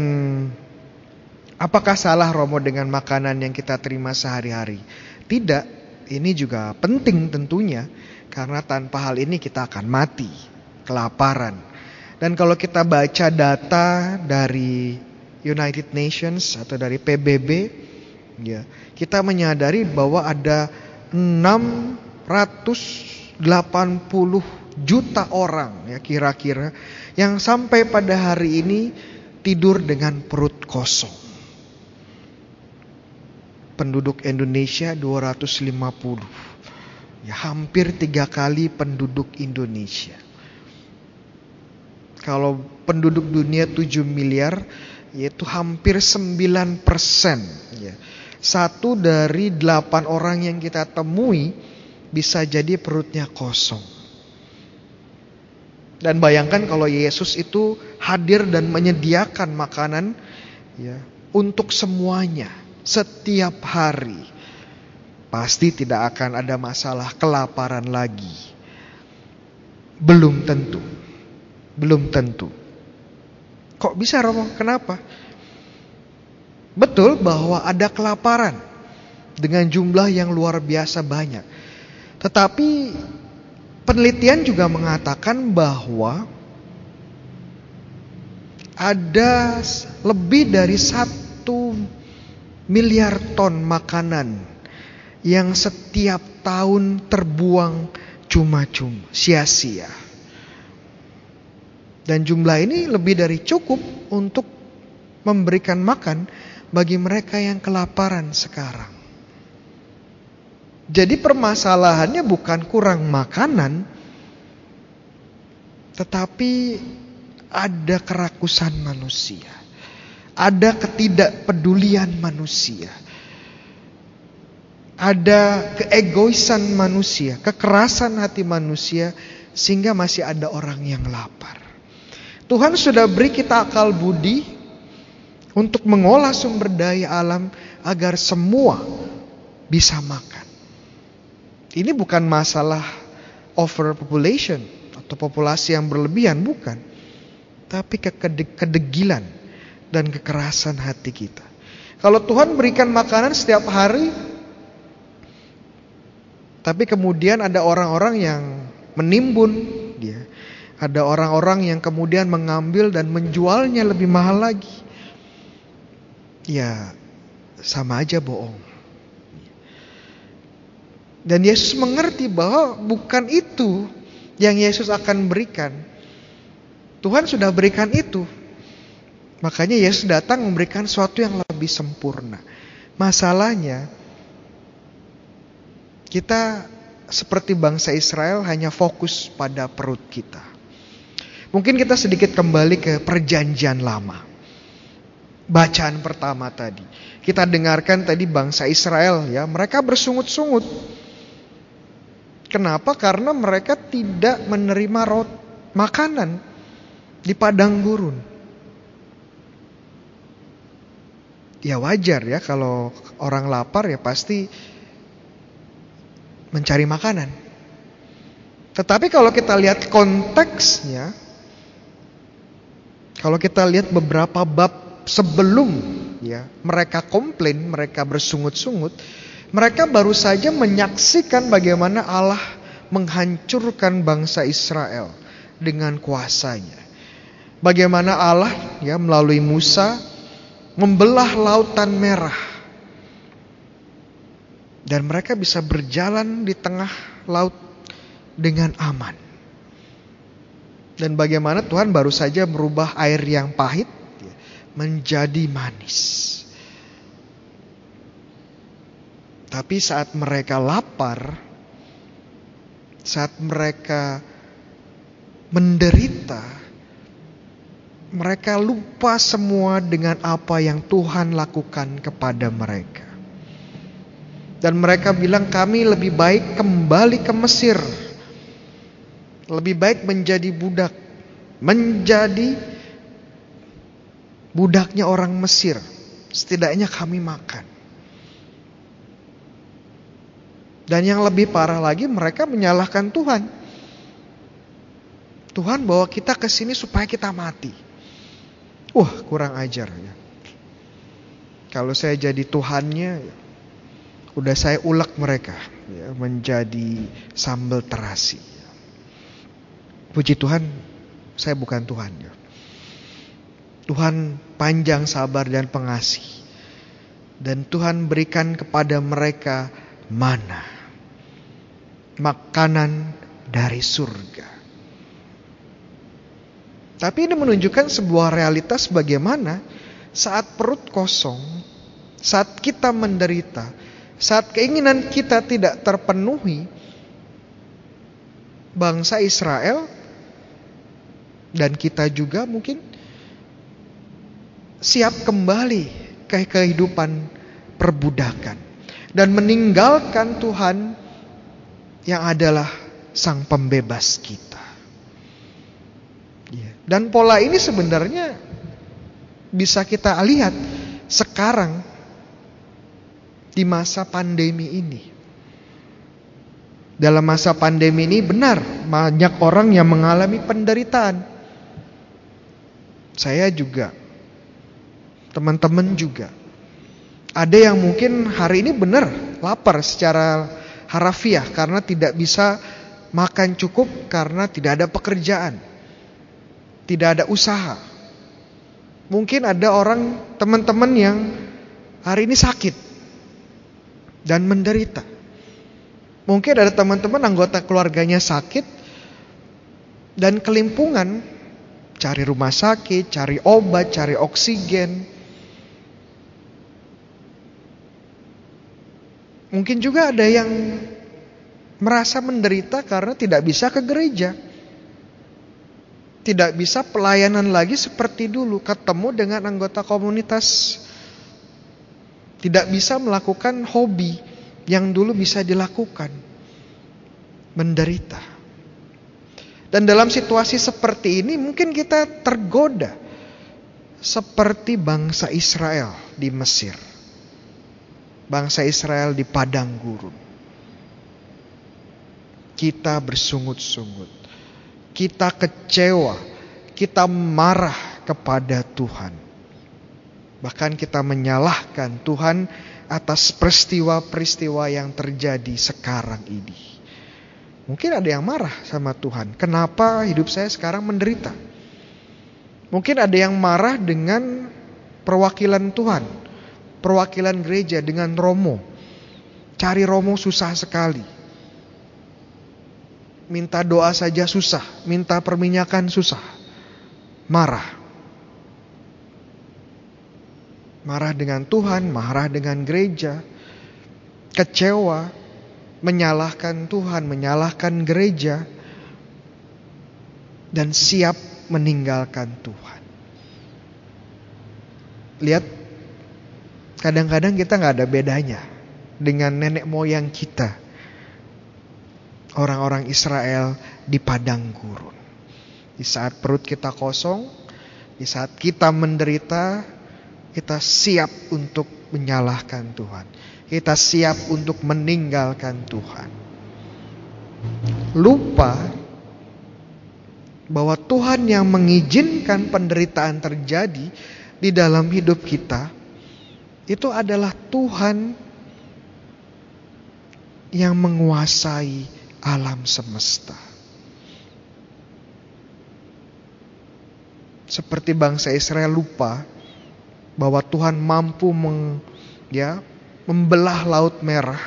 apakah salah Romo dengan makanan yang kita terima sehari-hari? Tidak, ini juga penting tentunya karena tanpa hal ini kita akan mati, kelaparan. Dan kalau kita baca data dari United Nations atau dari PBB, ya, kita menyadari bahwa ada 600 80 juta orang ya kira-kira yang sampai pada hari ini tidur dengan perut kosong. Penduduk Indonesia 250. Ya hampir tiga kali penduduk Indonesia. Kalau penduduk dunia 7 miliar yaitu hampir 9 persen. Ya. Satu dari delapan orang yang kita temui bisa jadi perutnya kosong. Dan bayangkan kalau Yesus itu hadir dan menyediakan makanan ya untuk semuanya setiap hari. Pasti tidak akan ada masalah kelaparan lagi. Belum tentu. Belum tentu. Kok bisa Romo? Kenapa? Betul bahwa ada kelaparan dengan jumlah yang luar biasa banyak. Tetapi penelitian juga mengatakan bahwa ada lebih dari satu miliar ton makanan yang setiap tahun terbuang cuma-cuma, sia-sia. Dan jumlah ini lebih dari cukup untuk memberikan makan bagi mereka yang kelaparan sekarang. Jadi permasalahannya bukan kurang makanan, tetapi ada kerakusan manusia, ada ketidakpedulian manusia, ada keegoisan manusia, kekerasan hati manusia, sehingga masih ada orang yang lapar. Tuhan sudah beri kita akal budi untuk mengolah sumber daya alam agar semua bisa makan. Ini bukan masalah overpopulation atau populasi yang berlebihan, bukan. Tapi kedegilan dan kekerasan hati kita. Kalau Tuhan berikan makanan setiap hari, tapi kemudian ada orang-orang yang menimbun, dia. Ada orang-orang yang kemudian mengambil dan menjualnya lebih mahal lagi. Ya, sama aja bohong. Dan Yesus mengerti bahwa bukan itu yang Yesus akan berikan. Tuhan sudah berikan itu. Makanya Yesus datang memberikan sesuatu yang lebih sempurna. Masalahnya kita seperti bangsa Israel hanya fokus pada perut kita. Mungkin kita sedikit kembali ke perjanjian lama. Bacaan pertama tadi. Kita dengarkan tadi bangsa Israel ya, mereka bersungut-sungut Kenapa? Karena mereka tidak menerima rot makanan di padang gurun. Ya wajar ya kalau orang lapar ya pasti mencari makanan. Tetapi kalau kita lihat konteksnya, kalau kita lihat beberapa bab sebelum ya mereka komplain, mereka bersungut-sungut, mereka baru saja menyaksikan bagaimana Allah menghancurkan bangsa Israel dengan kuasanya. Bagaimana Allah ya melalui Musa membelah lautan merah. Dan mereka bisa berjalan di tengah laut dengan aman. Dan bagaimana Tuhan baru saja merubah air yang pahit menjadi manis. Tapi saat mereka lapar, saat mereka menderita, mereka lupa semua dengan apa yang Tuhan lakukan kepada mereka. Dan mereka bilang kami lebih baik kembali ke Mesir. Lebih baik menjadi budak. Menjadi budaknya orang Mesir. Setidaknya kami makan. Dan yang lebih parah lagi mereka menyalahkan Tuhan. Tuhan bawa kita ke sini supaya kita mati. Wah, kurang ajar ya. Kalau saya jadi Tuhannya, udah saya ulek mereka ya, menjadi sambal terasi. Puji Tuhan, saya bukan Tuhan ya. Tuhan panjang sabar dan pengasih. Dan Tuhan berikan kepada mereka mana makanan dari surga. Tapi ini menunjukkan sebuah realitas bagaimana saat perut kosong, saat kita menderita, saat keinginan kita tidak terpenuhi, bangsa Israel dan kita juga mungkin siap kembali ke kehidupan perbudakan dan meninggalkan Tuhan yang adalah sang pembebas kita. Ya. Dan pola ini sebenarnya bisa kita lihat sekarang di masa pandemi ini. Dalam masa pandemi ini benar banyak orang yang mengalami penderitaan. Saya juga, teman-teman juga. Ada yang mungkin hari ini benar lapar secara harafiah karena tidak bisa makan cukup karena tidak ada pekerjaan. Tidak ada usaha. Mungkin ada orang teman-teman yang hari ini sakit dan menderita. Mungkin ada teman-teman anggota keluarganya sakit dan kelimpungan cari rumah sakit, cari obat, cari oksigen. Mungkin juga ada yang merasa menderita karena tidak bisa ke gereja. Tidak bisa pelayanan lagi seperti dulu, ketemu dengan anggota komunitas. Tidak bisa melakukan hobi yang dulu bisa dilakukan. Menderita. Dan dalam situasi seperti ini mungkin kita tergoda seperti bangsa Israel di Mesir bangsa Israel di padang gurun. Kita bersungut-sungut. Kita kecewa. Kita marah kepada Tuhan. Bahkan kita menyalahkan Tuhan atas peristiwa-peristiwa yang terjadi sekarang ini. Mungkin ada yang marah sama Tuhan. Kenapa hidup saya sekarang menderita? Mungkin ada yang marah dengan perwakilan Tuhan, perwakilan gereja dengan romo. Cari romo susah sekali. Minta doa saja susah, minta perminyakan susah. Marah. Marah dengan Tuhan, marah dengan gereja. Kecewa, menyalahkan Tuhan, menyalahkan gereja. Dan siap meninggalkan Tuhan. Lihat, kadang-kadang kita nggak ada bedanya dengan nenek moyang kita orang-orang Israel di padang gurun. Di saat perut kita kosong, di saat kita menderita, kita siap untuk menyalahkan Tuhan. Kita siap untuk meninggalkan Tuhan. Lupa bahwa Tuhan yang mengizinkan penderitaan terjadi di dalam hidup kita itu adalah Tuhan yang menguasai alam semesta. Seperti bangsa Israel lupa bahwa Tuhan mampu meng, ya, membelah laut merah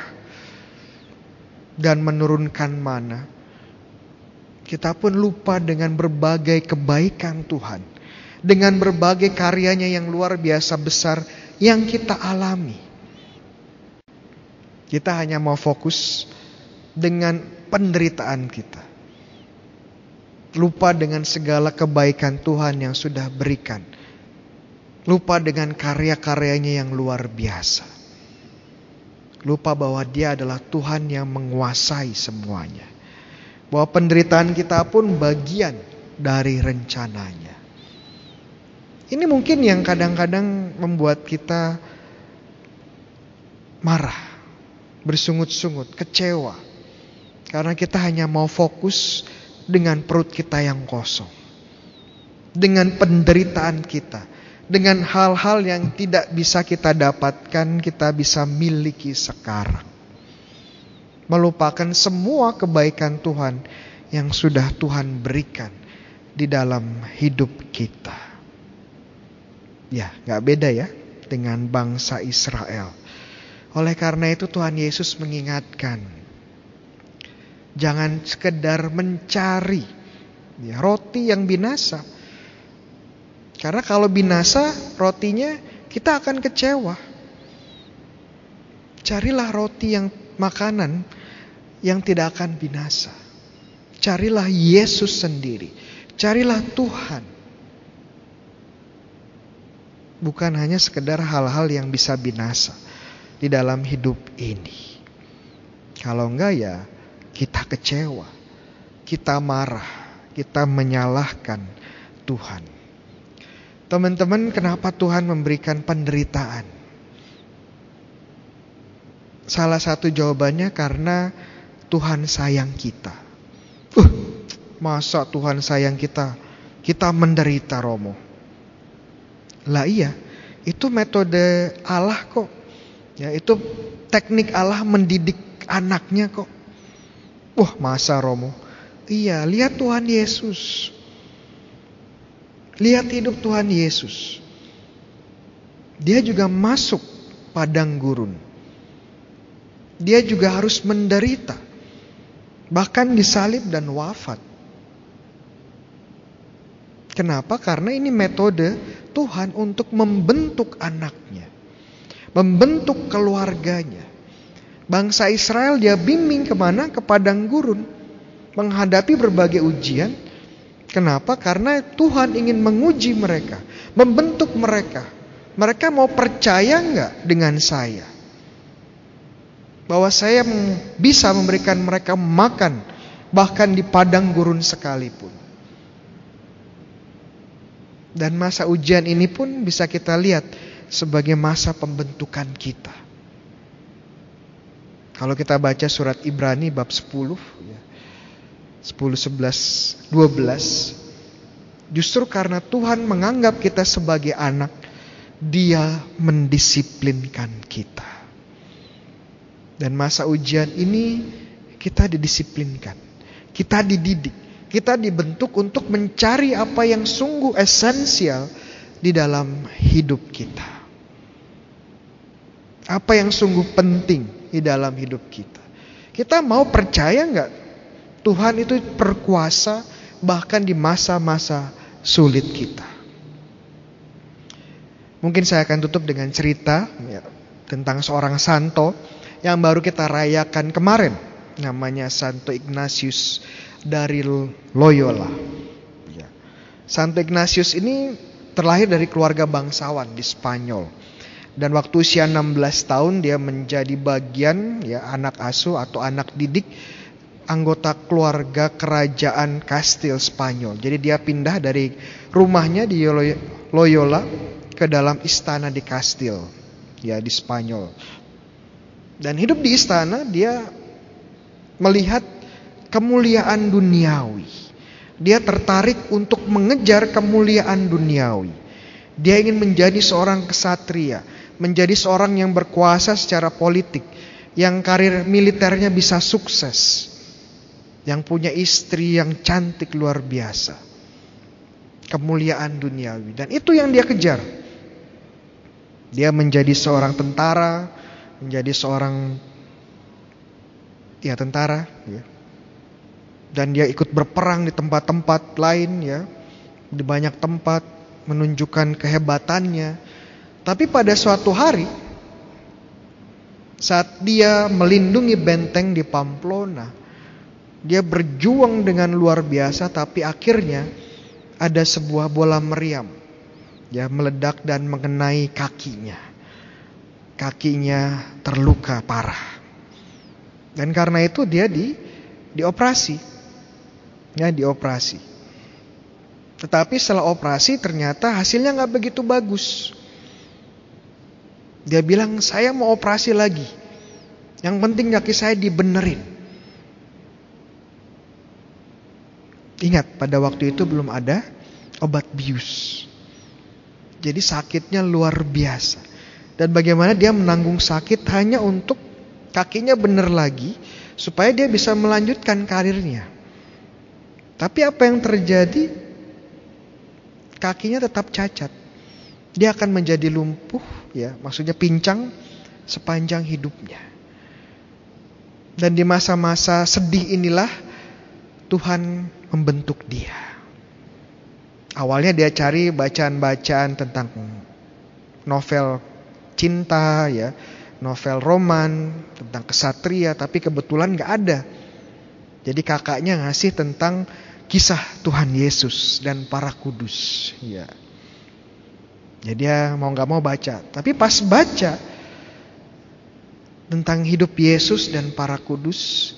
dan menurunkan mana. Kita pun lupa dengan berbagai kebaikan Tuhan. Dengan berbagai karyanya yang luar biasa besar yang kita alami. Kita hanya mau fokus dengan penderitaan kita. Lupa dengan segala kebaikan Tuhan yang sudah berikan. Lupa dengan karya-karyanya yang luar biasa. Lupa bahwa dia adalah Tuhan yang menguasai semuanya. Bahwa penderitaan kita pun bagian dari rencananya. Ini mungkin yang kadang-kadang membuat kita marah, bersungut-sungut, kecewa karena kita hanya mau fokus dengan perut kita yang kosong. Dengan penderitaan kita. Dengan hal-hal yang tidak bisa kita dapatkan, kita bisa miliki sekarang. Melupakan semua kebaikan Tuhan yang sudah Tuhan berikan di dalam hidup kita. Ya, gak beda ya dengan bangsa Israel. Oleh karena itu Tuhan Yesus mengingatkan Jangan sekedar mencari ya, roti yang binasa. Karena kalau binasa rotinya kita akan kecewa. Carilah roti yang makanan yang tidak akan binasa. Carilah Yesus sendiri. Carilah Tuhan. Bukan hanya sekedar hal-hal yang bisa binasa di dalam hidup ini. Kalau enggak ya kita kecewa, kita marah, kita menyalahkan Tuhan. Teman-teman, kenapa Tuhan memberikan penderitaan? Salah satu jawabannya karena Tuhan sayang kita. Uh, masa Tuhan sayang kita? Kita menderita, Romo. Lah iya, itu metode Allah kok. Ya, itu teknik Allah mendidik anaknya kok. Wah masa Romo? Iya, lihat Tuhan Yesus. Lihat hidup Tuhan Yesus. Dia juga masuk padang gurun. Dia juga harus menderita. Bahkan disalib dan wafat. Kenapa? Karena ini metode Tuhan untuk membentuk anaknya. Membentuk keluarganya. Bangsa Israel dia bimbing ke mana? Ke padang gurun. Menghadapi berbagai ujian. Kenapa? Karena Tuhan ingin menguji mereka. Membentuk mereka. Mereka mau percaya nggak dengan saya? Bahwa saya bisa memberikan mereka makan. Bahkan di padang gurun sekalipun. Dan masa ujian ini pun bisa kita lihat sebagai masa pembentukan kita Kalau kita baca surat Ibrani bab 10 ya. 10 11 12 justru karena Tuhan menganggap kita sebagai anak dia mendisiplinkan kita. Dan masa ujian ini kita didisiplinkan. Kita dididik. Kita dibentuk untuk mencari apa yang sungguh esensial di dalam hidup kita. Apa yang sungguh penting di dalam hidup kita. Kita mau percaya nggak Tuhan itu berkuasa bahkan di masa-masa sulit kita. Mungkin saya akan tutup dengan cerita ya, tentang seorang santo yang baru kita rayakan kemarin. Namanya Santo Ignatius dari Loyola. Ya. Santo Ignatius ini terlahir dari keluarga bangsawan di Spanyol. Dan waktu usia 16 tahun dia menjadi bagian ya anak asuh atau anak didik anggota keluarga kerajaan Kastil Spanyol. Jadi dia pindah dari rumahnya di Loyola ke dalam istana di Kastil ya di Spanyol. Dan hidup di istana dia melihat kemuliaan duniawi. Dia tertarik untuk mengejar kemuliaan duniawi. Dia ingin menjadi seorang kesatria, menjadi seorang yang berkuasa secara politik, yang karir militernya bisa sukses, yang punya istri yang cantik luar biasa. Kemuliaan duniawi dan itu yang dia kejar. Dia menjadi seorang tentara, menjadi seorang ya tentara ya. Dan dia ikut berperang di tempat-tempat lain ya. Di banyak tempat menunjukkan kehebatannya. Tapi pada suatu hari saat dia melindungi benteng di Pamplona, dia berjuang dengan luar biasa tapi akhirnya ada sebuah bola meriam ya meledak dan mengenai kakinya. Kakinya terluka parah. Dan karena itu dia di dioperasi. Ya, dioperasi. Tetapi setelah operasi ternyata hasilnya nggak begitu bagus. Dia bilang saya mau operasi lagi. Yang penting kaki saya dibenerin. Ingat pada waktu itu belum ada obat bius. Jadi sakitnya luar biasa. Dan bagaimana dia menanggung sakit hanya untuk kakinya benar lagi supaya dia bisa melanjutkan karirnya. Tapi apa yang terjadi? Kakinya tetap cacat. Dia akan menjadi lumpuh ya, maksudnya pincang sepanjang hidupnya. Dan di masa-masa sedih inilah Tuhan membentuk dia. Awalnya dia cari bacaan-bacaan tentang novel cinta ya, novel roman tentang kesatria, tapi kebetulan nggak ada. Jadi kakaknya ngasih tentang kisah Tuhan Yesus dan para kudus. Ya. Jadi dia mau nggak mau baca. Tapi pas baca tentang hidup Yesus dan para kudus,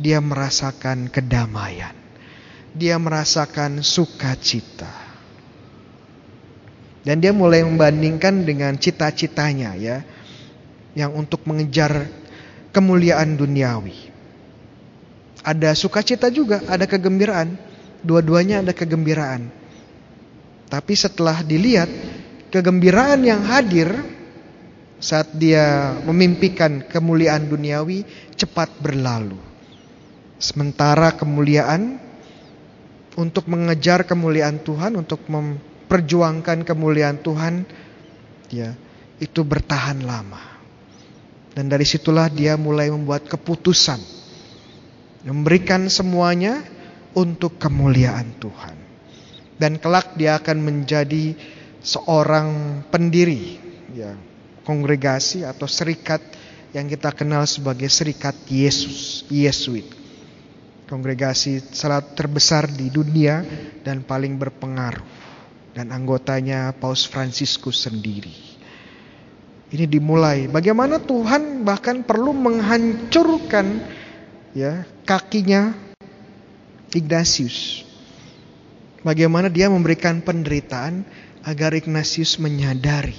dia merasakan kedamaian. Dia merasakan sukacita. Dan dia mulai membandingkan dengan cita-citanya ya. Yang untuk mengejar kemuliaan duniawi. Ada sukacita juga, ada kegembiraan. Dua-duanya ada kegembiraan. Tapi setelah dilihat kegembiraan yang hadir saat dia memimpikan kemuliaan duniawi cepat berlalu. Sementara kemuliaan untuk mengejar kemuliaan Tuhan, untuk mem perjuangkan kemuliaan Tuhan, ya itu bertahan lama. Dan dari situlah dia mulai membuat keputusan, memberikan semuanya untuk kemuliaan Tuhan. Dan kelak dia akan menjadi seorang pendiri, ya kongregasi atau serikat yang kita kenal sebagai serikat Yesus, Yesuit. Kongregasi salah terbesar di dunia dan paling berpengaruh dan anggotanya Paus Fransiskus sendiri. Ini dimulai bagaimana Tuhan bahkan perlu menghancurkan ya kakinya Ignatius. Bagaimana dia memberikan penderitaan agar Ignatius menyadari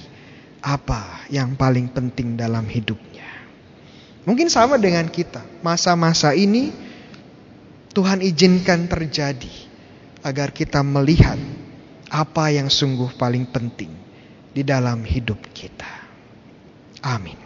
apa yang paling penting dalam hidupnya. Mungkin sama dengan kita. Masa-masa ini Tuhan izinkan terjadi agar kita melihat apa yang sungguh paling penting di dalam hidup kita. Amin.